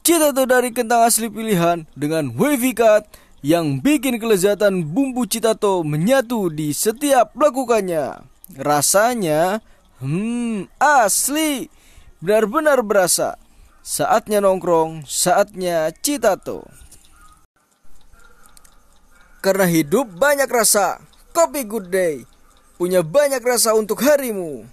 Cita tuh dari kentang asli pilihan dengan wavy cut yang bikin kelezatan bumbu citato menyatu di setiap lakukannya. Rasanya, hmm, asli, benar-benar berasa. Saatnya nongkrong, saatnya citato. Karena hidup banyak rasa, Kopi Good Day punya banyak rasa untuk harimu.